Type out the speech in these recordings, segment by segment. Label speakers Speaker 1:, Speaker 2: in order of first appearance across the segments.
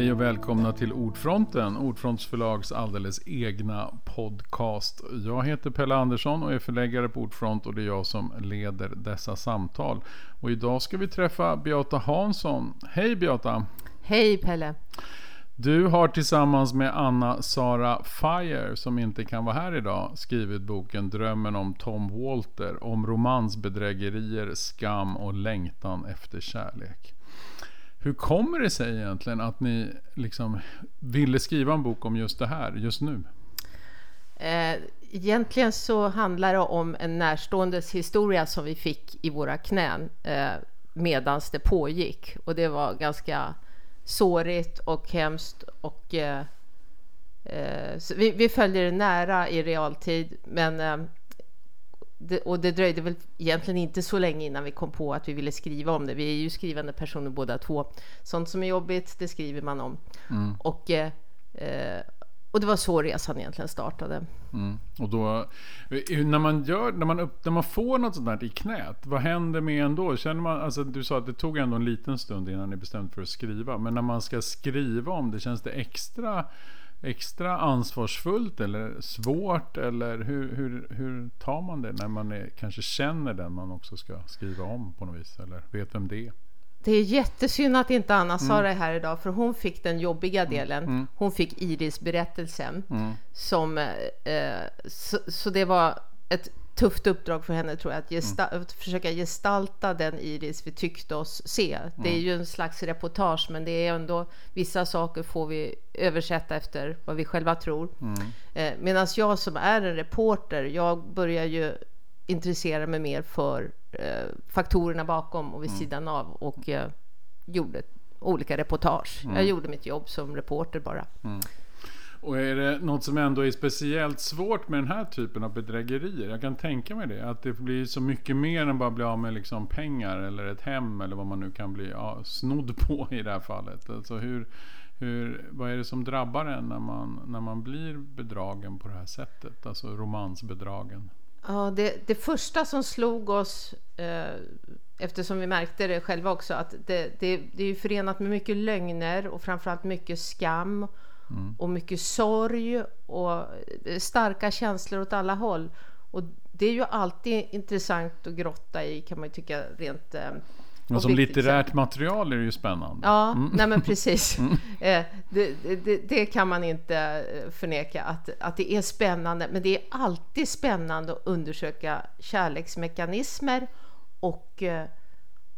Speaker 1: Hej och välkomna till Ordfronten, Ordfronts förlags alldeles egna podcast. Jag heter Pelle Andersson och är förläggare på Ordfront och det är jag som leder dessa samtal. Och idag ska vi träffa Beata Hansson. Hej Beata!
Speaker 2: Hej Pelle!
Speaker 1: Du har tillsammans med Anna Sara Fire, som inte kan vara här idag, skrivit boken Drömmen om Tom Walter om romansbedrägerier, skam och längtan efter kärlek. Hur kommer det sig egentligen att ni liksom ville skriva en bok om just det här, just nu?
Speaker 2: Eh, egentligen så handlar det om en närståendes historia som vi fick i våra knän eh, medan det pågick. Och det var ganska sårigt och hemskt. Och, eh, vi, vi följde det nära i realtid, men det, och det dröjde väl egentligen inte så länge innan vi kom på att vi ville skriva om det. Vi är ju skrivande personer båda två. Sånt som är jobbigt, det skriver man om. Mm. Och, eh, och det var så resan egentligen startade.
Speaker 1: Mm. Och då, när man, gör, när, man upp, när man får något sånt där i knät, vad händer med en då? Känner man, alltså, du sa att det tog ändå en liten stund innan ni bestämde för att skriva. Men när man ska skriva om det, känns det extra extra ansvarsfullt eller svårt? Eller hur, hur, hur tar man det när man är, kanske känner den man också ska skriva om på något vis? Eller vet vem det är?
Speaker 2: Det är jättesynd att inte Anna sa mm. det här idag, för hon fick den jobbiga mm. delen. Mm. Hon fick Iris-berättelsen. Mm. Som, eh, så, så, det var ett tufft uppdrag för henne tror jag, att, gesta mm. försöka gestalta den Iris vi tyckte oss se. Det är mm. ju en slags reportage, men det är ändå vissa saker får vi översätta efter vad vi själva tror. Mm. Eh, Medan jag som är en reporter, jag börjar ju intressera mig mer för eh, faktorerna bakom och vid mm. sidan av och eh, gjorde olika reportage. Jag mm. gjorde mitt jobb som reporter bara.
Speaker 1: Och är det något som ändå är speciellt svårt med den här typen av bedrägerier? Jag kan tänka mig det. Att det blir så mycket mer än bara bli av med liksom pengar eller ett hem eller vad man nu kan bli ja, snodd på i det här fallet. Alltså hur, hur, vad är det som drabbar en när man, när man blir bedragen på det här sättet? Alltså romansbedragen.
Speaker 2: Ja, det, det första som slog oss eh, eftersom vi märkte det själva också att det, det, det är förenat med mycket lögner och framförallt mycket skam Mm. Och mycket sorg och eh, starka känslor åt alla håll. Och det är ju alltid intressant att grotta i kan man ju tycka rent eh,
Speaker 1: men som litterärt material är det ju spännande.
Speaker 2: Ja, mm. nej men precis. Mm. Eh, det, det, det, kan man inte förneka att, att det är spännande. Men det är alltid spännande att undersöka kärleksmekanismer och,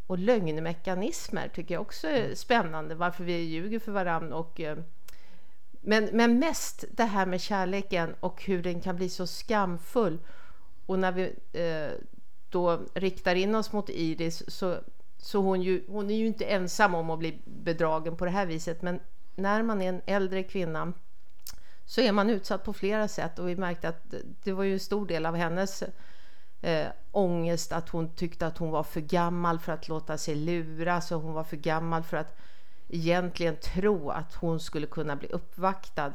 Speaker 2: och lögnmekanismer tycker jag också är mm. spännande. Varför vi ljuger för varandra och men, men mest det här med kärleken och hur den kan bli så skamfull. Och när vi eh, då riktar in oss mot Iris så, så hon, ju, hon är ju inte ensam om att bli bedragen på det här viset. Men när man är en äldre kvinna så är man utsatt på flera sätt och vi märkte att det var ju en stor del av hennes eh, ångest att hon tyckte att hon var för gammal för att låta sig luras och hon var för gammal för att egentligen tro att hon skulle kunna bli uppvaktad.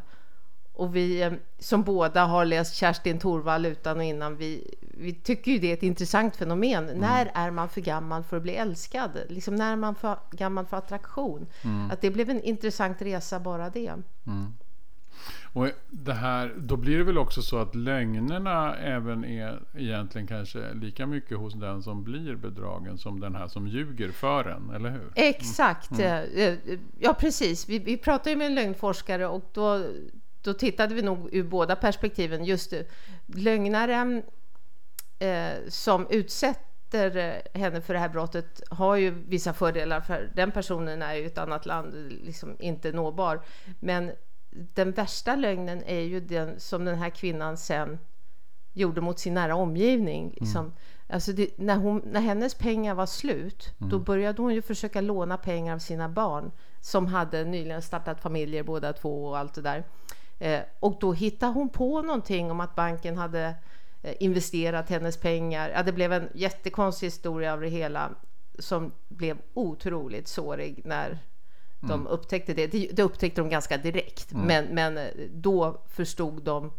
Speaker 2: Och vi eh, som båda har läst Kerstin Thorvall utan och innan, vi, vi tycker ju det är ett intressant fenomen. Mm. När är man för gammal för att bli älskad? Liksom när är man för gammal för attraktion? Mm. Att det blev en intressant resa bara det. Mm.
Speaker 1: Och det här, då blir det väl också så att lögnerna även är egentligen kanske lika mycket hos den som blir bedragen som den här som ljuger för en, eller hur?
Speaker 2: Exakt, mm. Eh, eh, ja precis. Vi, vi pratade med en lögnforskare och då, då tittade vi nog ur båda perspektiven. Just lögnaren eh, som utsätter henne för det här brottet har ju vissa fördelar för den personen är ju ett annat land, liksom inte nåbar. Men den värsta lögnen är ju den som den här kvinnan sen gjorde mot sin nära omgivning. Mm. Liksom. Mm. Alltså det, när, hon, när hennes pengar var slut, mm. då började hon ju försöka låna pengar av sina barn som hade nyligen startat familjer båda två och allt det där. Eh, och då hittade hon på någonting om att banken hade eh, investerat hennes pengar. Ja, det blev en jättekonstig historia av det hela som blev otroligt sårig när de mm. upptäckte det. Det upptäckte de ganska direkt, mm. men, men eh, då förstod de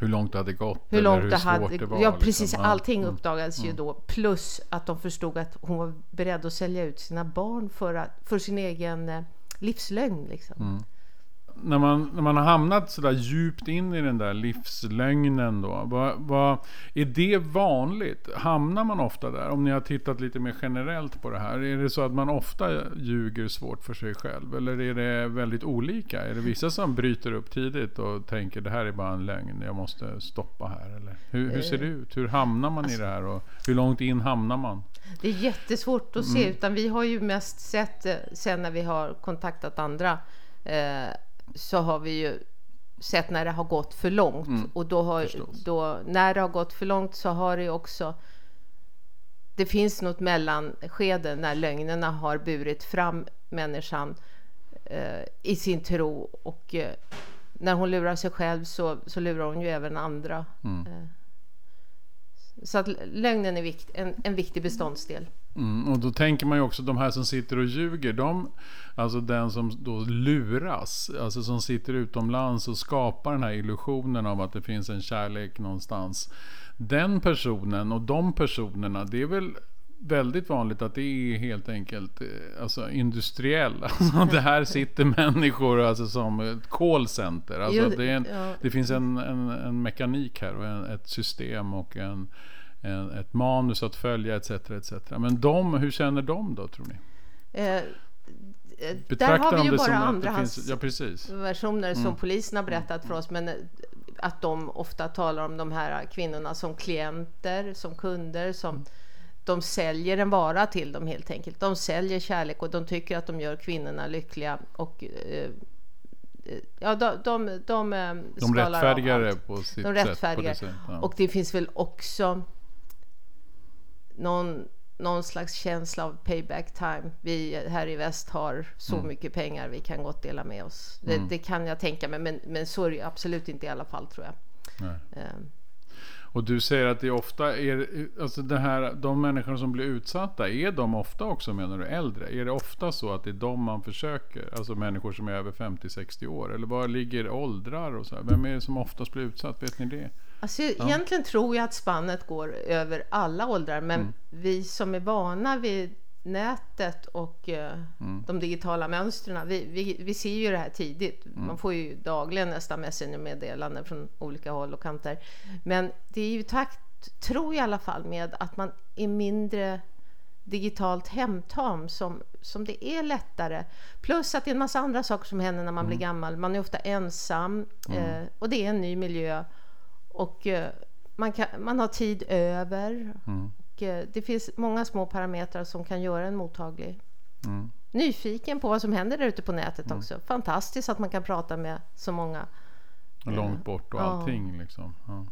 Speaker 1: hur långt det hade gått?
Speaker 2: Hur långt hur det hade, det var, Ja, precis. Liksom. Allting mm. uppdagades mm. ju då. Plus att de förstod att hon var beredd att sälja ut sina barn för, att, för sin egen eh, livslögn. Liksom.
Speaker 1: När, man, när man har hamnat sådär djupt in i den där livslögnen då. Vad, vad, är det vanligt? Hamnar man ofta där? Om ni har tittat lite mer generellt på det här. Är det så att man ofta ljuger svårt för sig själv? Eller är det väldigt olika? Är det vissa som bryter upp tidigt och tänker det här är bara en lögn, jag måste stoppa här? Eller hur, hur ser det ut? Hur hamnar man alltså, i det här? Och hur långt in hamnar man?
Speaker 2: Det är jättesvårt att se, mm. utan vi har ju mest sett eh, sen när vi har kontaktat andra eh, så har vi ju sett när det har gått för långt. Mm, och då har, då, när det har gått för långt så har det också det finns något mellanskede när lögnerna har burit fram människan eh, i sin tro och eh, när hon lurar sig själv så, så lurar hon ju även andra. Mm. Eh, så att lögnen är vikt, en, en viktig beståndsdel.
Speaker 1: Mm, och då tänker man ju också de här som sitter och ljuger. De, alltså den som då luras. Alltså som sitter utomlands och skapar den här illusionen av att det finns en kärlek någonstans. Den personen och de personerna. Det är väl väldigt vanligt att det är helt enkelt eh, alltså, industriell. Alltså, det här sitter människor alltså, som ett callcenter. Alltså, det, en, det finns en, en, en, mekanik här och en, ett system och en, en, ett manus att följa etc. etc. Men de, hur känner de då tror ni?
Speaker 2: Eh, där har vi ju bara andrahandsversioner ja, som mm. polisen har berättat för oss. Men att de ofta talar om de här kvinnorna som klienter, som kunder, som mm de säljer en vara till dem helt enkelt. De säljer kärlek och de tycker att de gör kvinnorna lyckliga. Och, eh, eh ja, de, de, de,
Speaker 1: eh, de rättfärdigar det på sitt de rättfärdigar.
Speaker 2: sätt. Det ja. Och det finns väl också någon, någon slags känsla av payback time. Vi här i väst har så mm. mycket pengar, vi kan gott dela med oss. Det, mm. det, kan jag tänka mig, men, men så är det absolut inte i alla fall tror jag. Um,
Speaker 1: och du säger att det ofta är, alltså det här, de människor som blir utsatta, är de ofta också menar du äldre? Är det ofta så att det är de man försöker? Alltså människor som är över 50-60 år? Eller var ligger åldrar och så här? Vem är det som oftast blir utsatt? Vet ni det?
Speaker 2: Alltså, ja. Egentligen tror jag att spannet går över alla åldrar, men mm. vi som är vana vid nätet och eh, mm. de digitala mönstren. Vi, vi, vi, ser ju det här tidigt. Mm. Man får ju dagligen nästan messengermeddelanden från olika håll och kanter. Men det är ju takt, tror jag i alla fall, med att man är mindre digitalt hemtam som, som det är lättare. Plus att det är en massa andra saker som händer när man mm. blir gammal. Man är ofta ensam mm. eh, och det är en ny miljö. Och eh, man, kan, man har tid över. Mm. Eh, det finns många små parametrar som kan göra en mottaglig. Mm. Nyfiken på vad som händer där ute på nätet mm. också. Fantastiskt att man kan prata med så många.
Speaker 1: Långt bort och allting ja. liksom. Ja.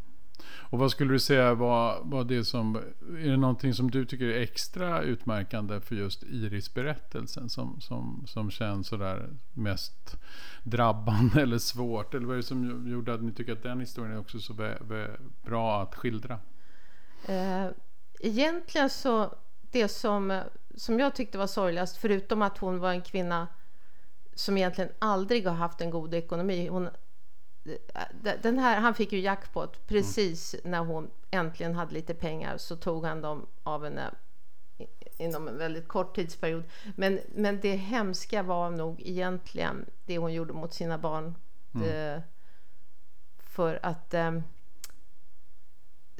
Speaker 1: Och vad skulle du säga var, var det som, är det någonting som du tycker är extra utmärkande för just Iris-berättelsen som, som, som känns sådär mest drabbande eller svårt? Eller vad är det som gjorde att ni tycker att den historien är också så bra att skildra?
Speaker 2: Eh, egentligen så, det som, som jag tyckte var sorgligast, förutom att hon var en kvinna som egentligen aldrig har haft en god ekonomi. Hon, den här, han fick ju jackpot precis mm. när hon äntligen hade lite pengar så tog han dem av henne inom en väldigt kort tidsperiod. Men, men det hemska var nog egentligen det hon gjorde mot sina barn. Mm. Det, för att um,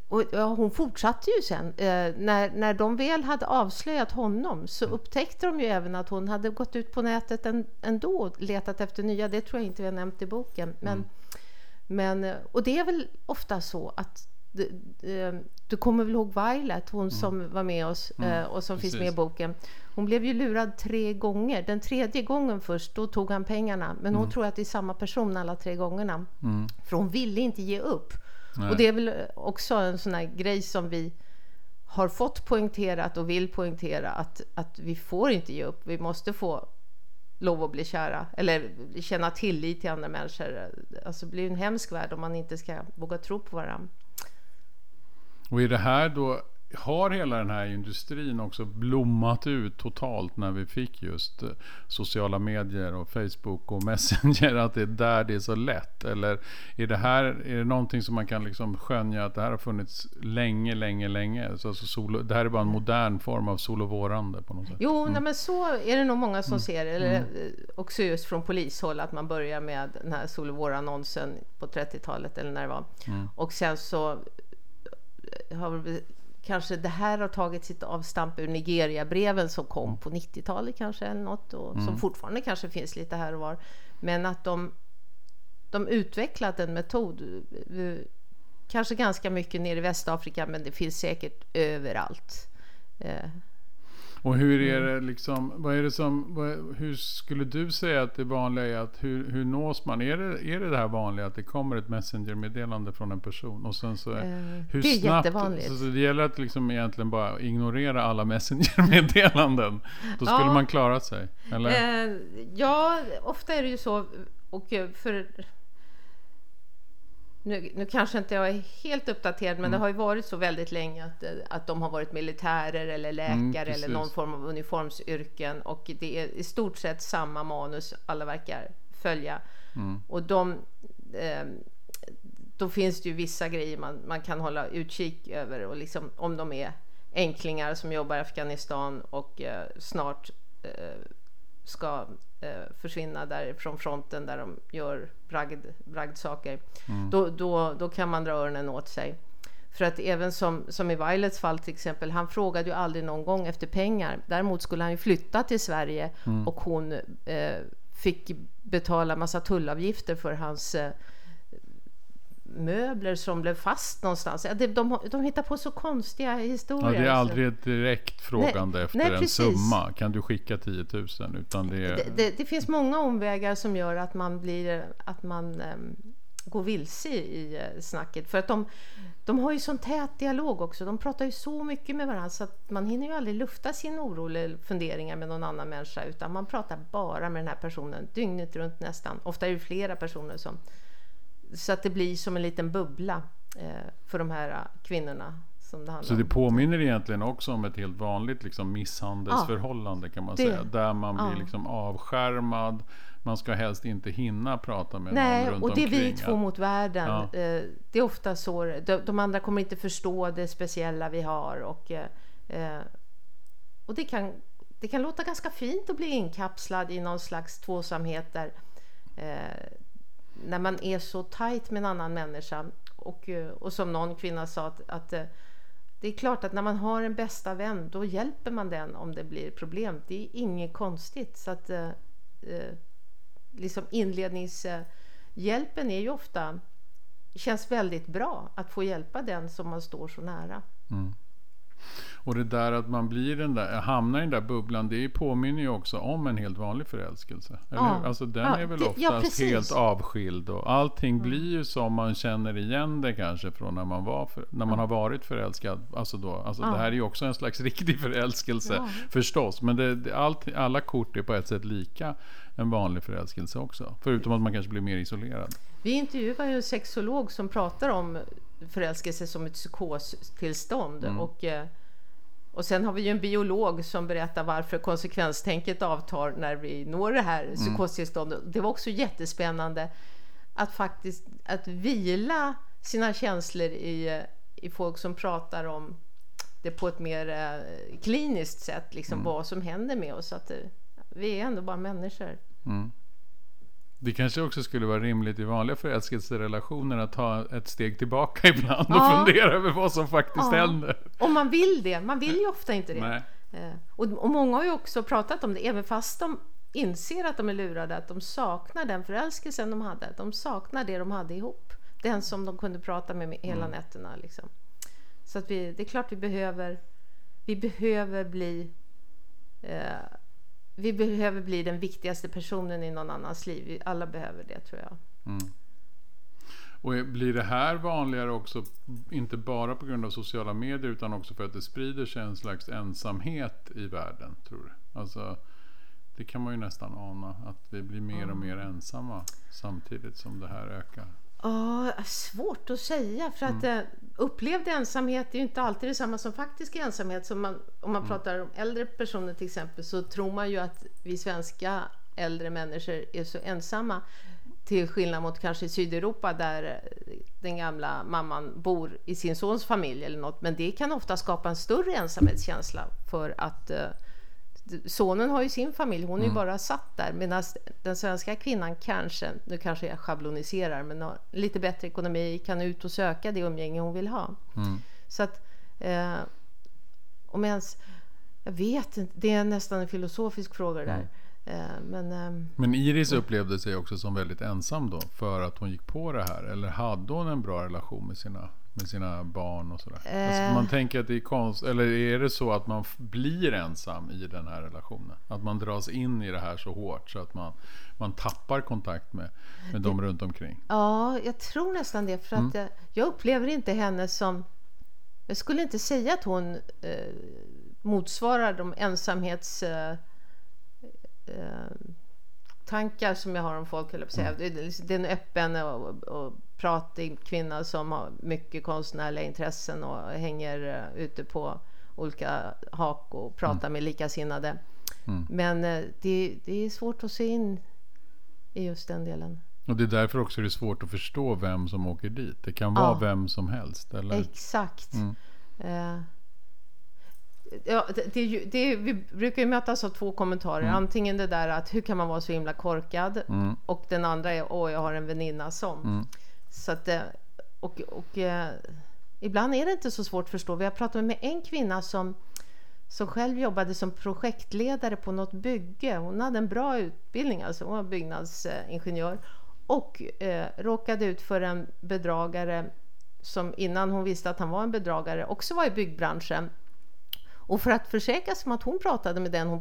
Speaker 2: och ja, hon fortsatte ju sen. Eh, när, när de väl hade avslöjat honom så upptäckte de ju även att hon hade gått ut på nätet en, ändå och letat efter nya. Det tror jag inte vi har nämnt i boken. Men, mm. men, och det är väl ofta så att du kommer väl ihåg Violet, hon mm. som var med oss mm. Eh, och som Precis. finns med i boken. Hon blev ju lurad tre gånger. Den tredje gången först, då tog han pengarna. Men hon mm. tror att det är samma person alla tre gångerna. Mm. För hon ville inte ge upp. Nej. Och det är väl också en sån här grej som vi har fått poängterat och vill poängtera att, att vi får inte ge upp. Vi måste få lov att bli kära eller känna tillit till andra människor. Alltså det blir en hemsk värld om man inte ska våga tro på varandra.
Speaker 1: Och är det här då har hela den här industrin också blommat ut totalt när vi fick just eh, sociala medier och Facebook och Messenger? Att det är där det är så lätt? Eller är det här är det någonting som man kan liksom skönja att det här har funnits länge, länge, länge? Så alltså solo, det här är bara en modern form av solovårande på något sätt?
Speaker 2: Jo, mm. nej, men så är det nog många som mm. ser Eller mm. också just från polishåll att man börjar med den här solovårannonsen på 30-talet eller när det var. Mm. Och sen så har kanske det här har tagit sitt avstamp ur Nigeria-breven som kom på 90-talet kanske eller något och mm. som fortfarande kanske finns lite här och var. Men att de, de utvecklat en metod, eh, kanske ganska mycket nere i Västafrika, men det finns säkert överallt. Eh,
Speaker 1: och hur är mm. det liksom, vad är det som, vad, hur skulle du säga att det vanliga är att hur, hur nås man? Är det, är det det här vanliga att det kommer ett messengermeddelande från en person och sen så, uh,
Speaker 2: hur det är snabbt, jättevanligt.
Speaker 1: Så, så det gäller att liksom egentligen bara ignorera alla messengermeddelanden. Då skulle ja. man klara sig, eller?
Speaker 2: Uh, ja, ofta är det ju så och för nu, nu kanske inte jag är helt uppdaterad, men mm. det har ju varit så väldigt länge att, att de har varit militärer eller mm, läkare mm, eller någon form av uniformsyrken och det är i stort sett samma manus alla verkar följa. Mm. Och de, eh, då finns det ju vissa grejer man, man kan hålla utkik över och liksom om de är enklingar som jobbar i Afghanistan och eh, snart eh, ska eh, försvinna därifrån fronten där de gör bragd, bragdsaker. Mm. Då, då, då kan man dra öronen åt sig. För att även som, som i Violets fall till exempel, han frågade ju aldrig någon gång efter pengar. Däremot skulle han ju flytta till Sverige mm. och hon eh, fick betala massa tullavgifter för hans eh, möbler som blev fast någonstans. De, de, de hittar på så konstiga historier.
Speaker 1: Ja, det är aldrig ett direkt frågande nej, efter nej, en precis. summa. Kan du skicka 10 000? Utan det, är...
Speaker 2: det, det, det, finns många omvägar som gör att man, blir, att man um, går vilse i uh, snacket. För att de, de har ju sån tät dialog också. De pratar ju så mycket med varandra så att man hinner ju aldrig lufta sin oro eller funderingar med någon annan människa utan man pratar bara med den här personen dygnet runt nästan. Ofta är det flera personer som så att det blir som en liten bubbla eh, för de här eh, kvinnorna. Som det
Speaker 1: så det påminner egentligen också om ett helt vanligt liksom, misshandelsförhållande ja, kan man det, säga. Där man blir ja. liksom avskärmad. Man ska helst inte hinna prata med
Speaker 2: Nej,
Speaker 1: någon runt
Speaker 2: och det är
Speaker 1: vi
Speaker 2: två mot världen. Ja. Eh, det är ofta så. De, de, andra kommer inte förstå det speciella vi har. Och, och det, kan, det kan låta ganska fint att bli inkapslad i någon slags tvåsamhet där när man är så tajt med en annan människa och, eh, och som någon kvinna sa att, att eh, det är klart att när man har en bästa vän då hjälper man den om det blir problem. Det är inget konstigt. Så att eh, eh liksom inledningshjälpen är ju ofta känns väldigt bra att få hjälpa den som man står så nära. Mm.
Speaker 1: Och det där att man blir den där, hamnar i den där bubblan, det påminner ju också om en helt vanlig förälskelse. Eller ja. Alltså den ja, är väl oftast ja, helt avskild och allting mm. blir ju som man känner igen det kanske från när man, var för, när man har varit förälskad. Alltså då, alltså Det här är ju också en slags riktig förälskelse förstås. Men det, det, allt, alla kort är på ett sätt lika en vanlig förälskelse också. Förutom att man kanske blir mer isolerad.
Speaker 2: Vi intervjuar ju en sexolog som pratar om förälskelse som ett psykostillstånd. Mm. Och, eh, och sen har vi ju en biolog som berättar varför konsekvenstänket avtar när vi når det här mm. psykostillståndet. Det var också jättespännande att faktiskt att vila sina känslor i, i folk som pratar om det på ett mer eh, kliniskt sätt, liksom mm. vad som händer med oss. Att det, eh, vi är ändå bara människor. Mm.
Speaker 1: Det kanske också skulle vara rimligt i vanliga förälskelserelationer att ta ett steg tillbaka ibland och ja. fundera över vad som faktiskt ja. händer.
Speaker 2: Om man vill det. Man vill ju ofta inte det. Nej. Eh, och, och många har ju också pratat om det, även fast de inser att de är lurade, att de saknar den förälskelsen de hade. De saknar det de hade ihop. Den som de kunde prata med hela mm. nätterna. Liksom. Så att vi, det är klart vi behöver, vi behöver bli eh, vi behöver bli den viktigaste personen i någon annans liv. Vi alla behöver det tror jag. Mm.
Speaker 1: Och blir det här vanligare också, inte bara på grund av sociala medier utan också för att det sprider sig en slags ensamhet i världen? tror du? Alltså, det kan man ju nästan ana, att vi blir mer och mer ensamma samtidigt som det här ökar.
Speaker 2: Ja, svårt att säga. För att mm. upplevd ensamhet är ju inte alltid detsamma som faktisk ensamhet. Så man, om man mm. pratar om äldre personer till exempel så tror man ju att vi svenska äldre människor är så ensamma. Till skillnad mot kanske i Sydeuropa där den gamla mamman bor i sin sons familj eller något. Men det kan ofta skapa en större ensamhetskänsla för att uh, sonen har ju sin familj, hon är ju mm. bara satt där. Medan den svenska kvinnan kanske, nu kanske jag schabloniserar, men har lite bättre ekonomi, kan ut och söka det umgänge hon vill ha. Mm. Så att, eh, om ens, jag vet inte, det är nästan en filosofisk fråga det där. Mm. Eh, men, ehm,
Speaker 1: men Iris upplevde sig också som väldigt ensam då för att hon gick på det här? Eller hade hon en bra relation med sina, med sina barn och sådär? Eh. Alltså man tänker att det är konst, eller är det så att man blir ensam i den här relationen? Att man dras in i det här så hårt så att man, man tappar kontakt med, med dem runt omkring?
Speaker 2: Ja, jag tror nästan det. För att mm. jag, jag upplever inte henne som... Jag skulle inte säga att hon eh, motsvarar de ensamhets... Eh, eh, tankar som jag har om folk, eller säga. Mm. Det är en öppen och, och pratig kvinna som har mycket konstnärliga intressen och hänger uh, ute på olika hak och pratar mm. med likasinnade. Mm. Men uh, det, det, är svårt att se in i just den delen.
Speaker 1: Och det är därför också det är svårt att förstå vem som åker dit. Det kan vara ja. vem som helst. Eller?
Speaker 2: Exakt. Uh, Ja, det, det, det, vi brukar ju mötas av två kommentarer. Mm. Antingen det där att hur kan man vara så himla korkad? Mm. Och den andra är åh, jag har en väninna som. Så att, eh, och, och eh, ibland är det inte så svårt att förstå. Vi har pratat med en kvinna som, som själv jobbade som projektledare på något bygge. Hon hade en bra utbildning, alltså hon var byggnadsingenjör och eh, råkade ut för en bedragare som innan hon visste att han var en bedragare också var i byggbranschen och för att försäkra sig om att hon pratade med den hon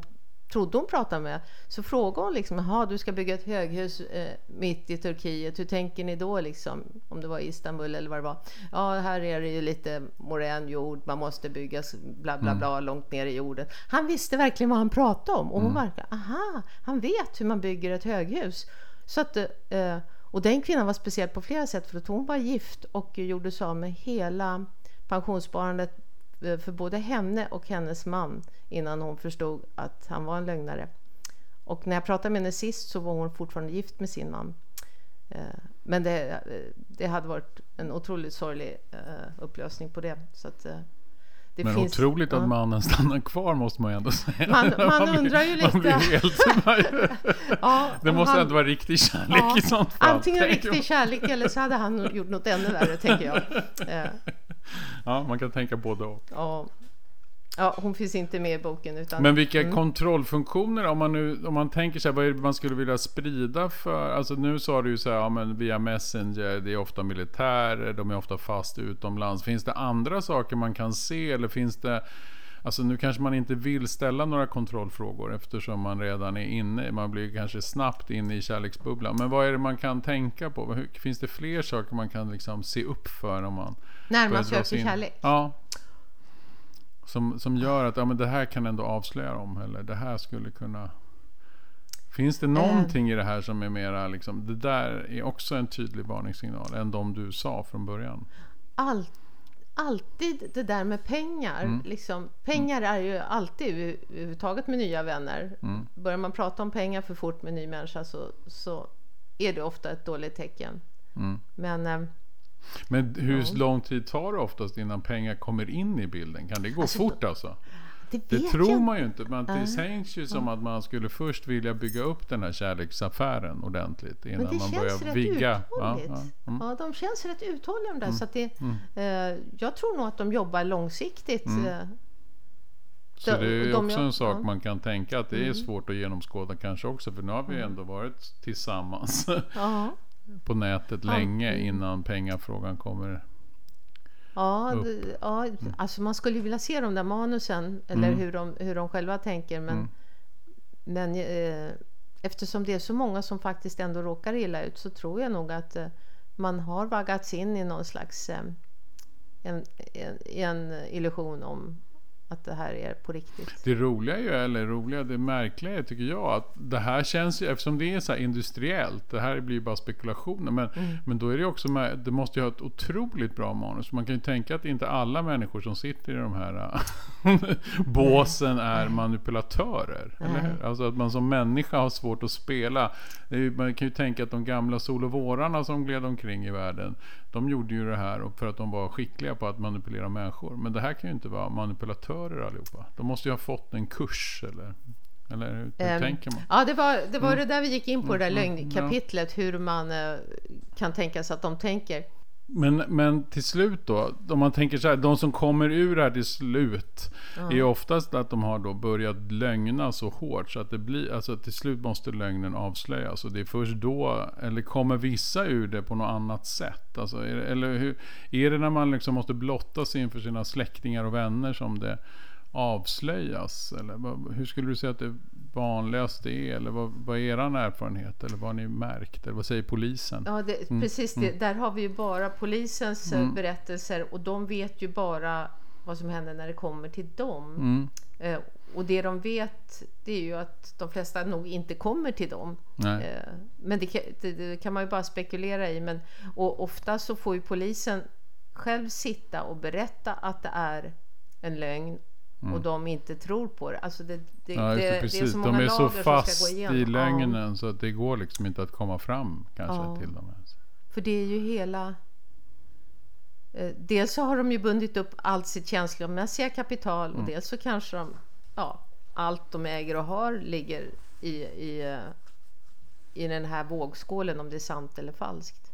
Speaker 2: trodde hon pratade med så frågade hon liksom, jaha du ska bygga ett höghus eh, mitt i Turkiet, hur tänker ni då liksom? Om det var Istanbul eller vad det var. Ja, här är det ju lite morän jord, man måste bygga bla bla bla mm. långt ner i jorden. Han visste verkligen vad han pratade om och hon mm. verkade, aha, han vet hur man bygger ett höghus. Så att, eh, och den kvinnan var speciell på flera sätt för att hon var gift och gjorde sig av med hela pensionssparandet för både henne och hennes man innan hon förstod att han var en lögnare. Och när jag pratade med henne sist så var hon fortfarande gift med sin man. Eh, men det, eh, det hade varit en otroligt sorglig upplösning på det. Så att,
Speaker 1: det men finns, otroligt ja. att mannen stannar kvar måste man ju ändå säga.
Speaker 2: Man, man, man undrar ju lite. Man helt,
Speaker 1: ja, det måste han, ändå vara riktig kärlek ja, i sånt fall.
Speaker 2: Antingen riktig kärlek eller så hade han gjort något ännu värre, tänker jag.
Speaker 1: Ja, man kan tänka både och.
Speaker 2: Ja. Ja, hon finns inte med i boken. Utan,
Speaker 1: men vilka mm. kontrollfunktioner, om man, nu, om man tänker sig vad är det man skulle vilja sprida för? Alltså nu sa du ju så här, ja, men via Messenger, det är ofta militärer, de är ofta fast utomlands. Finns det andra saker man kan se eller finns det Alltså nu kanske man inte vill ställa några kontrollfrågor eftersom man redan är inne. Man blir kanske snabbt inne i kärleksbubblan. Men vad är det man kan tänka på? Finns det fler saker man kan liksom se upp för om man
Speaker 2: När man söker kärlek?
Speaker 1: Ja. Som, som gör att ja, men det här kan ändå avslöja dem. Eller det här skulle kunna... Finns det någonting uh. i det här som är mera liksom, det där är också en tydlig varningssignal än de du sa från början?
Speaker 2: Allt alltid det där med pengar. Mm. Liksom, pengar är ju alltid överhuvudtaget med nya vänner. Mm. Börjar man prata om pengar för fort med en ny människa så, så är det ofta ett dåligt tecken. Mm. Men, eh,
Speaker 1: Men hur ja. lång tid tar det oftast innan pengar kommer in i bilden? Kan det gå alltså, fort alltså? Det, det tror jag. man ju inte. Men det sägs ju som att man skulle först vilja bygga upp den här kärleksaffären ordentligt innan man börjar vigga.
Speaker 2: Ja, ja, mm. ja, de känns rätt uthålliga de där. Mm. Så det, mm. eh, jag tror nog att de jobbar långsiktigt. Mm. Eh,
Speaker 1: så det är de, också en sak man kan tänka att det är mm. svårt att genomskåda kanske också. För nu har vi mm. ändå varit tillsammans på nätet länge innan pengafrågan kommer
Speaker 2: Ja, det, ja mm. alltså man skulle vilja se de där manusen eller mm. hur, de, hur de själva tänker. Men, mm. men eh, eftersom det är så många som faktiskt ändå råkar illa ut så tror jag nog att eh, man har vaggats in i någon slags eh, en, en, en, illusion om att det här är på riktigt.
Speaker 1: Det roliga ju, eller roliga, det märkliga är, tycker jag, att det här känns ju, eftersom det är så industriellt, det här blir ju bara spekulationer, men,
Speaker 2: Mm.
Speaker 1: men då är det också, med, det måste ju ha ett otroligt bra manus. Man kan ju tänka att inte alla människor som sitter i de här båsen är manipulatörer. Eller hur? Alltså att man som människa har svårt att spela. Man kan ju tänka att de gamla sol och vårarna som gled omkring i världen, de gjorde ju det här för att de var skickliga på att manipulera människor. Men det här kan ju inte vara manipulatörer allihopa. De måste ju ha fått en kurs eller, eller hur, hur
Speaker 2: Ehm,
Speaker 1: tänker man?
Speaker 2: Ja, det var det, var
Speaker 1: Mm.
Speaker 2: det där vi gick in på, det där
Speaker 1: Mm, mm,
Speaker 2: lögnkapitlet, hur man eh, kan tänka sig att de tänker.
Speaker 1: Men, men till slut då, om man tänker så här, de som kommer ur det här till slut är ju oftast att de har då börjat lögna så hårt så att det blir, alltså till slut måste lögnen avslöjas och det är först då, eller kommer vissa ur det på något annat sätt? Alltså, är, eller hur, är det när man liksom måste blotta sig inför sina släktingar och vänner som det avslöjas? Eller hur skulle du säga att det vanligaste är? Eller vad, vad är er erfarenhet? Eller vad har ni märkt? Eller vad säger polisen?
Speaker 2: Ja, det,
Speaker 1: Mm,
Speaker 2: precis. Det, där har vi ju bara polisens eh, berättelser och de vet ju bara vad som händer när det kommer till dem.
Speaker 1: Mm,
Speaker 2: Eh, och det de vet, det är ju att de flesta nog inte kommer till dem. Eh, Men det kan, det, det kan man ju bara spekulera i. Men, och ofta så får ju polisen själv sitta och berätta att det är en lögn och de inte tror på det. Alltså det, det,
Speaker 1: Mm. Ja,
Speaker 2: det,
Speaker 1: det,
Speaker 2: det är
Speaker 1: precis.
Speaker 2: så
Speaker 1: De
Speaker 2: många
Speaker 1: är så
Speaker 2: lager som
Speaker 1: fast i lögnen så att det går liksom inte att komma fram kanske
Speaker 2: Ja.
Speaker 1: till dem. ens.
Speaker 2: För det är ju hela... eh, Dels så har de ju bundit upp allt sitt känslomässiga kapital
Speaker 1: Mm.
Speaker 2: och dels så kanske de... Ja, allt de äger och har ligger i, i, eh, i den här vågskålen om det är sant eller falskt.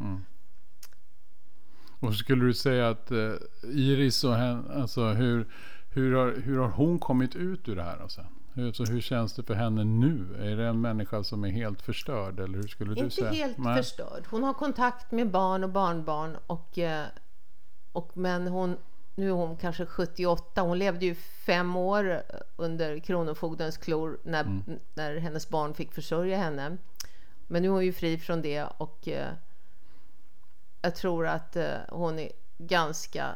Speaker 1: Och skulle du säga att eh, Iris och henne, alltså hur, hur, har, hur har hon kommit ut ur det här? Alltså? Hur, alltså, hur känns det för henne nu? Är det en människa som är helt förstörd? Eller hur skulle du
Speaker 2: Inte
Speaker 1: säga?
Speaker 2: helt
Speaker 1: Nej.
Speaker 2: förstörd. Hon har kontakt med barn och barnbarn och, eh, och men hon nu är hon kanske 78. Hon levde ju fem år under Kronofogdens klor när,
Speaker 1: Mm.
Speaker 2: när hennes barn fick försörja henne. Men nu är hon ju fri från det och eh, jag tror att eh, hon är ganska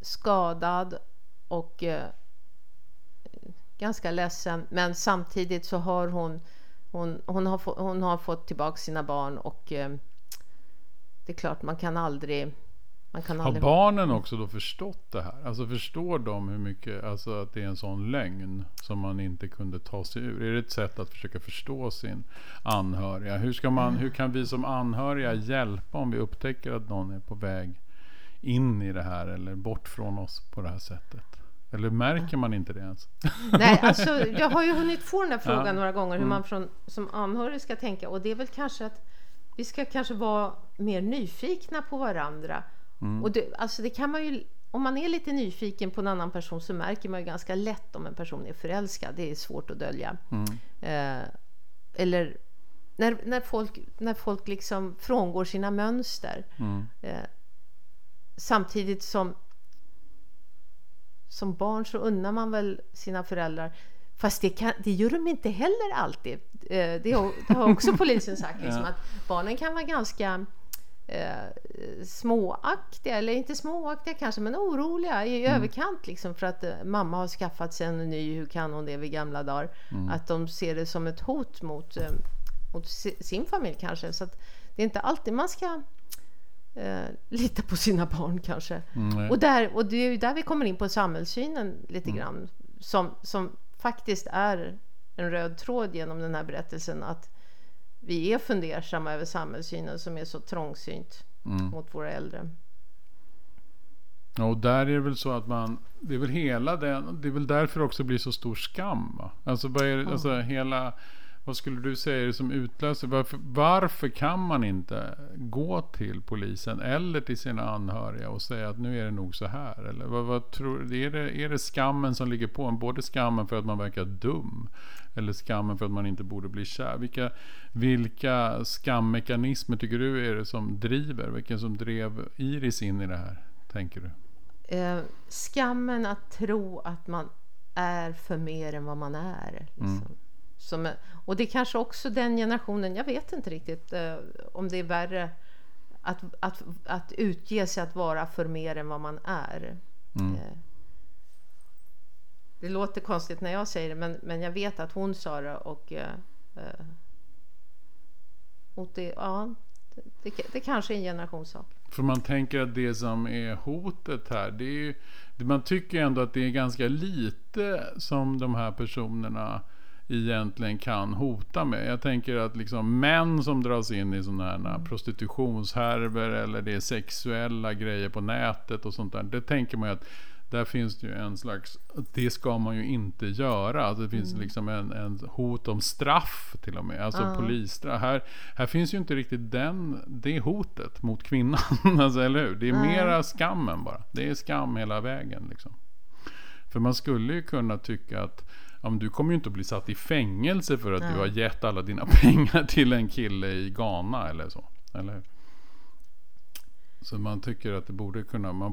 Speaker 2: skadad och eh, ganska ledsen. Men samtidigt så har hon hon, hon, har, få, hon har fått tillbaka sina barn och eh, det är klart man kan aldrig man kan
Speaker 1: Har
Speaker 2: aldrig
Speaker 1: barnen också då förstått det här? Alltså förstår de hur mycket, alltså att det är en sån lögn som man inte kunde ta sig ur? Är det ett sätt att försöka förstå sin anhöriga? Hur, ska man, hur kan vi som anhöriga hjälpa om vi upptäcker att någon är på väg in i det här eller bort från oss på det här sättet? Eller märker man inte det ens?
Speaker 2: Nej, alltså, jag har ju hunnit få den här frågan
Speaker 1: Ja.
Speaker 2: några gånger hur man från, som anhörig ska tänka och det är väl kanske att vi ska kanske vara mer nyfikna på varandra. Och det, alltså det kan man ju, om man är lite nyfiken på en annan person så märker man ju ganska lätt om en person är förälskad. Det är svårt att dölja. Eh, eller när, när, folk, när folk liksom frångår sina mönster. Eh, samtidigt som som barn så unnar man väl sina föräldrar Fast det, kan, det gör de inte heller alltid. Eh, Det har, också polisen sagt. Liksom, att barnen kan vara ganska eh, småaktiga, eller inte småaktiga kanske, men oroliga i överkant liksom, för att eh, mamma har skaffat sig en ny, hur kan hon det vid gamla dagar? Att de ser det som ett hot mot, eh, mot si- sin familj kanske. Så det är inte alltid man ska eh, lita på sina barn kanske.
Speaker 1: Mm,
Speaker 2: Och, där, och det är ju där vi kommer in på samhällssynen lite
Speaker 1: Mm.
Speaker 2: grann. Som, som faktiskt är en röd tråd genom den här berättelsen. Att vi är fundersamma över samhällssynen som är så trångsynt
Speaker 1: Mm.
Speaker 2: mot våra äldre.
Speaker 1: Ja, Och där är det väl så att man, det är väl hela den, det är väl därför det också blir så stor skam va? Alltså, vad är det, alltså hela, vad skulle du säga är det som utlöser, varför, varför kan man inte gå till polisen eller till sina anhöriga och säga att nu är det nog så här? Eller vad, vad tror, är, det, är det skammen som ligger på en? Både skammen för att man verkar dum eller skammen för att man inte borde bli kär? Vilka, vilka skammekanismer tycker du är det som driver? Vilken som drev Iris in i det här, tänker du?
Speaker 2: Eh, skammen att tro att man är för mer än vad man är. Liksom. Som, och det är kanske också den generationen, jag vet inte riktigt eh, om det är värre att, att, att utge sig att vara för mer än vad man är. Eh, det låter konstigt när jag säger det, men, men jag vet att hon sa det och, eh, eh och det, ja, det, det kanske är en generationssak.
Speaker 1: För man tänker att det som är hotet här, det är ju, man tycker ändå att det är ganska lite som de här personerna egentligen kan hota med. Jag tänker att liksom män som dras in i sådana här mm. prostitutionshärvor eller det är sexuella grejer på nätet och sånt där. Det tänker man ju att där finns det ju en slags, det ska man ju inte göra. Alltså det finns mm. liksom en, en, hot om straff till och med. Alltså uh. polisstraff. Här, här finns ju inte riktigt den, det hotet mot kvinnan. alltså, eller hur? Det är uh. mera skammen bara. Det är skam hela vägen liksom. För man skulle ju kunna tycka att ja, du kommer ju inte att bli satt i fängelse för att Nej. du har gett alla dina pengar till en kille i Ghana eller så. Eller hur? Så man tycker att det borde kunna, man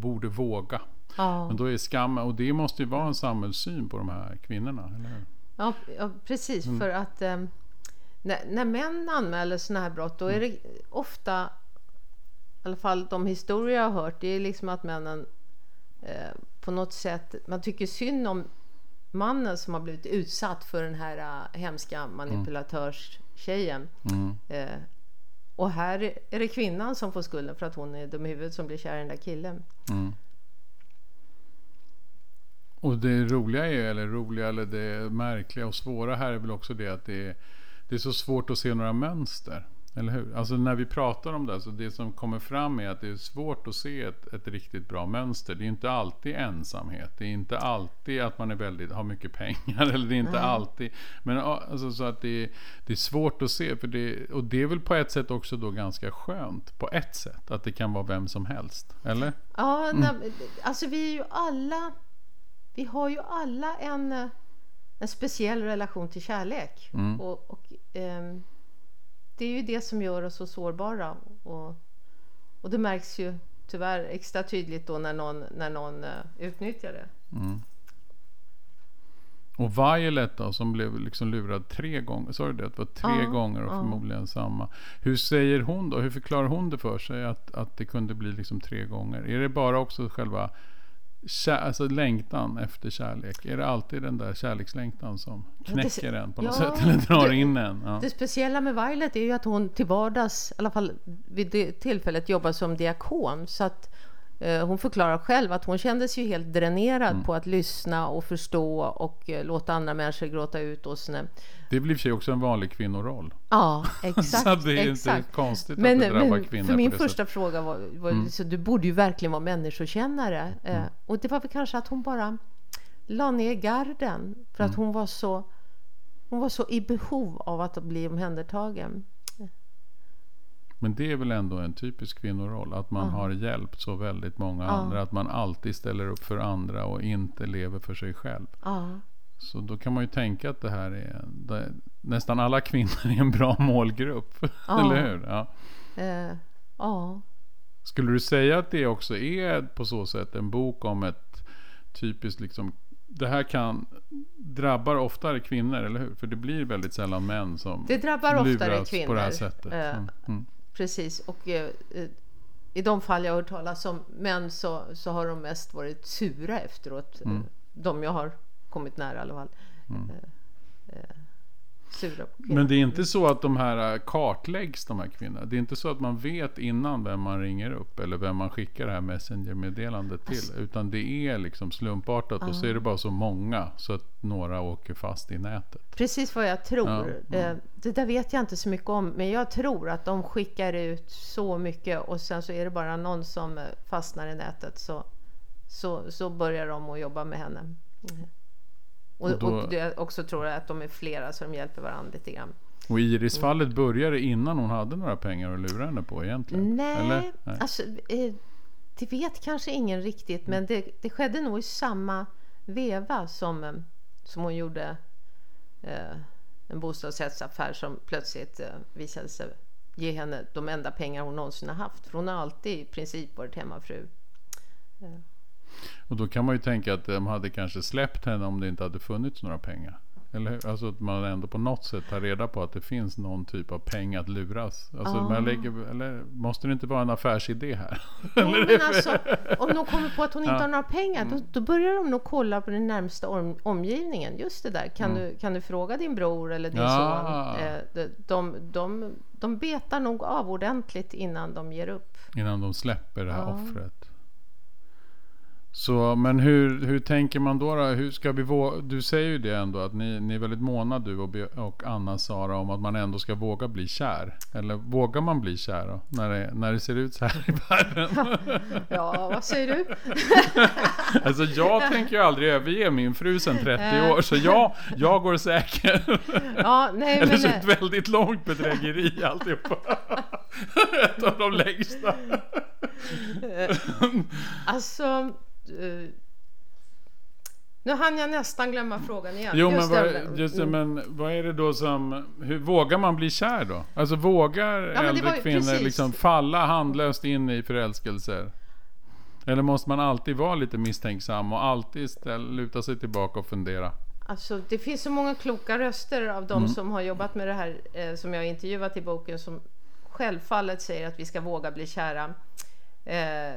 Speaker 1: borde våga. Ja. Men då är skammen, och det måste ju vara en samhällssyn på de här kvinnorna, eller hur?
Speaker 2: Ja, ja precis. Mm. För att eh, när, när män anmäler sådana här brott, då är det ofta, i alla fall de historier jag har hört, det är liksom att männen eh, på något sätt, man tycker synd om mannen som har blivit utsatt för den här uh, hemska manipulatörstjejen. Mm. Eh, och här är det kvinnan som får skulden för att hon är dum i huvudet som blir kär i den där killen. Mm.
Speaker 1: Och det roliga är, eller roliga, eller det märkliga och svåra här är väl också det att det är, det är så svårt att se några mönster. Eller hur? Alltså när vi pratar om det, så det som kommer fram är att det är svårt att se ett, ett riktigt bra mönster. Det är inte alltid ensamhet. Det är inte alltid att man är väldigt, har mycket pengar. Eller det är inte mm. alltid. Men alltså, så att det, det är svårt att se. För det, och det är väl på ett sätt också då ganska skönt. På ett sätt. Att det kan vara vem som helst. Eller?
Speaker 2: Ja, mm. alltså vi är ju alla vi har ju alla en, en speciell relation till kärlek. Mm. Och, och eh, det är ju det som gör oss så sårbara. Och, och det märks ju tyvärr extra tydligt då när någon, när någon uh, utnyttjar det. Mm.
Speaker 1: Och Violet då, som blev liksom lurad tre gånger. Sa du det? Det var tre ja, gånger och ja. förmodligen samma. Hur säger hon då? Hur förklarar hon det för sig att, att det kunde bli liksom tre gånger? Är det bara också själva Kär, alltså längtan efter kärlek. Är det alltid den där kärlekslängtan som knäcker en på något ja, sätt? Eller drar det, in en?
Speaker 2: Ja. Det speciella med Violet är ju att hon till vardags, i alla fall vid det tillfället, jobbar som diakon. Så att hon förklarar själv att hon kändes ju helt dränerad mm. på att lyssna och förstå och eh, låta andra människor gråta ut. Och såna.
Speaker 1: Det blir för också en vanlig kvinnoroll.
Speaker 2: Ja, exakt.
Speaker 1: så det är
Speaker 2: exakt.
Speaker 1: inte konstigt men, att det drabbar men kvinnor
Speaker 2: För min första sätt. fråga var, var mm. så du borde ju verkligen vara människokännare. Eh, mm. och det var väl kanske att hon bara la ner garden för att mm. hon var så hon var så i behov av att bli omhändertagen.
Speaker 1: Men det är väl ändå en typisk kvinnoroll. Att man ja. har hjälpt så väldigt många ja. andra. Att man alltid ställer upp för andra och inte lever för sig själv. Ja. Så då kan man ju tänka att det här är det, nästan alla kvinnor är en bra målgrupp. Eller hur? Ja. Uh. Skulle du säga att det också är på så sätt en bok om ett typiskt liksom det här kan drabbar oftare kvinnor, eller hur? För det blir väldigt sällan män som
Speaker 2: det drabbar oftare kvinnor.
Speaker 1: på det här sättet. Mm.
Speaker 2: Precis, och eh, eh, i de fall jag har hört talas om män så, så har de mest varit sura efteråt. Mm. De jag har kommit nära i alla fall. Mm. Eh, eh
Speaker 1: sura på. Men det är inte så att de här äh, kartläggs, de här kvinnorna? Det är inte så att man vet innan vem man ringer upp eller vem man skickar det här Messenger-meddelandet till? Alltså, utan det är liksom slumpartat uh. och så är det bara så många så att några åker fast i nätet.
Speaker 2: Precis vad jag tror. Ja, ja. Det där vet jag inte så mycket om, men jag tror att de skickar ut så mycket och sen så är det bara någon som eh, fastnar i nätet så, så, så börjar de att jobba med henne. Mm. Och, och, då, och jag också tror att de är flera så de hjälper varandra lite grann.
Speaker 1: Och Iris-fallet mm. började innan hon hade några pengar att lura henne på egentligen?
Speaker 2: Nej, Eller? Nej. Alltså, eh, det vet kanske ingen riktigt men det, det skedde nog i samma veva som, eh, som hon gjorde eh, en bostadsrättsaffär som plötsligt eh, visade sig ge henne de enda pengar hon någonsin har haft. För hon har alltid i princip varit hemmafru.
Speaker 1: Och då kan man ju tänka att de hade kanske släppt henne om det inte hade funnits några pengar. Eller hur? Alltså att man ändå på något sätt tar reda på att det finns någon typ av peng att luras. Alltså
Speaker 2: Ah.
Speaker 1: man lägger, eller måste det inte vara en affärsidé här?
Speaker 2: Jo, men alltså, om de kommer på att hon inte
Speaker 1: Ja. Mm.
Speaker 2: har några pengar, då, då börjar de nog kolla på den närmsta om, omgivningen. Just det där, kan, du, kan du fråga din bror eller din
Speaker 1: Mm. Ja.
Speaker 2: son? Eh, de, de, de, de betar nog av ordentligt innan de ger upp.
Speaker 1: Innan de släpper det här
Speaker 2: Ja.
Speaker 1: offret. Så, men hur, hur tänker man då? då? Hur ska vi vå- du säger ju det ändå att ni, ni är väldigt måna du och, och Anna-Sara om att man ändå ska våga bli kär. Eller vågar man bli kär då? När det, när det ser ut så här i världen.
Speaker 2: Ja, vad säger du?
Speaker 1: Alltså jag tänker ju aldrig överge min fru sedan 30
Speaker 2: Eh.
Speaker 1: år. Så jag, jag går säker.
Speaker 2: Ja, nej,
Speaker 1: Eller
Speaker 2: men,
Speaker 1: så
Speaker 2: eh,
Speaker 1: ett väldigt långt bedrägeri alltihopa. Ett av de längsta.
Speaker 2: alltså... eh, nu hann jag nästan glömma frågan igen.
Speaker 1: Jo men,
Speaker 2: Just
Speaker 1: vad,
Speaker 2: det,
Speaker 1: just det,
Speaker 2: mm.
Speaker 1: men vad är det då som... Hur vågar man bli kär då? Alltså vågar
Speaker 2: men det
Speaker 1: äldre
Speaker 2: ju
Speaker 1: kvinnor
Speaker 2: precis.
Speaker 1: liksom falla handlöst in i förälskelser? Eller måste man alltid vara lite misstänksam och alltid ställ, luta sig tillbaka och fundera?
Speaker 2: Alltså, det finns så många kloka röster av de
Speaker 1: Mm.
Speaker 2: som har jobbat med det här eh, som jag intervjuat i boken som självfallet säger att vi ska våga bli kära. Eh,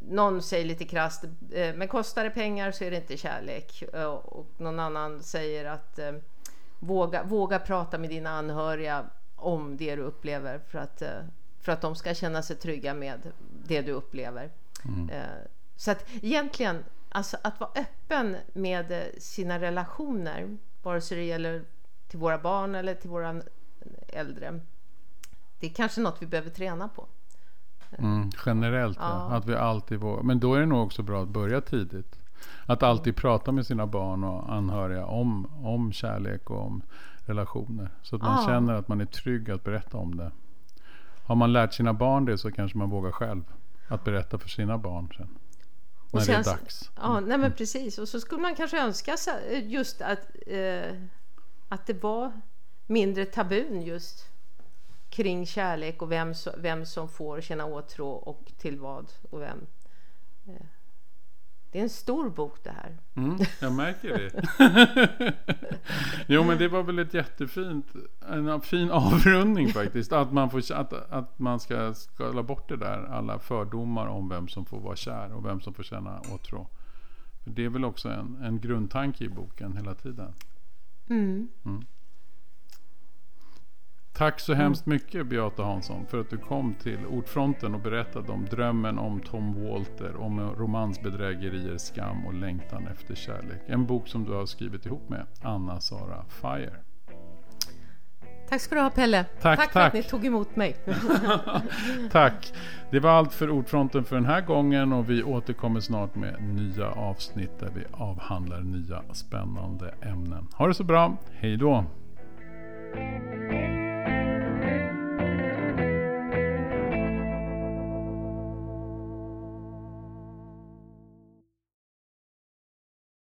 Speaker 2: någon säger lite krasst, eh, men kostar det pengar så är det inte kärlek. Eh, och någon annan säger att eh, våga, våga prata med dina anhöriga om det du upplever för att, för att de ska känna sig trygga med det du upplever. Eh, Så att egentligen, alltså att vara öppen med sina relationer, vare sig det gäller till våra barn eller till våra äldre, det är kanske något vi behöver träna på.
Speaker 1: Mm, generellt ja. Att vi alltid vågar. Men då är det nog också bra att börja tidigt. Att alltid prata med sina barn och anhöriga om, om kärlek och om relationer. Så att man
Speaker 2: Ja.
Speaker 1: känner att man är trygg att berätta om det. Har man lärt sina barn det så kanske man vågar själv. Att berätta för sina barn sen. När det är
Speaker 2: sen-
Speaker 1: dags.
Speaker 2: Ja, nej men precis. Och så skulle man kanske önska just att, eh, att det var mindre tabun just kring kärlek och vem, vem som får känna åtrå och till vad och vem. Eh, det är en stor bok det här.
Speaker 1: Mm, jag märker det. jo men det var väl ett jättefint, en fin avrundning faktiskt. Att man, får, att, att man ska skala bort det där, alla fördomar om vem som får vara kär och vem som får känna åtrå. För det är väl också en, en grundtanke i boken hela tiden.
Speaker 2: Mm.
Speaker 1: Tack så hemskt mycket Beata Hansson för att du kom till Ordfronten och berättade om drömmen om Tom Walter, om romansbedrägerier, skam och längtan efter kärlek. En bok som du har skrivit ihop med Anna-Sara Fire.
Speaker 2: Tack ska du ha Pelle.
Speaker 1: Tack,
Speaker 2: för
Speaker 1: tack.
Speaker 2: att ni tog emot mig.
Speaker 1: Tack! Det var allt för Ordfronten för den här gången och vi återkommer snart med nya avsnitt där vi avhandlar nya spännande ämnen. Ha det så bra, hej då!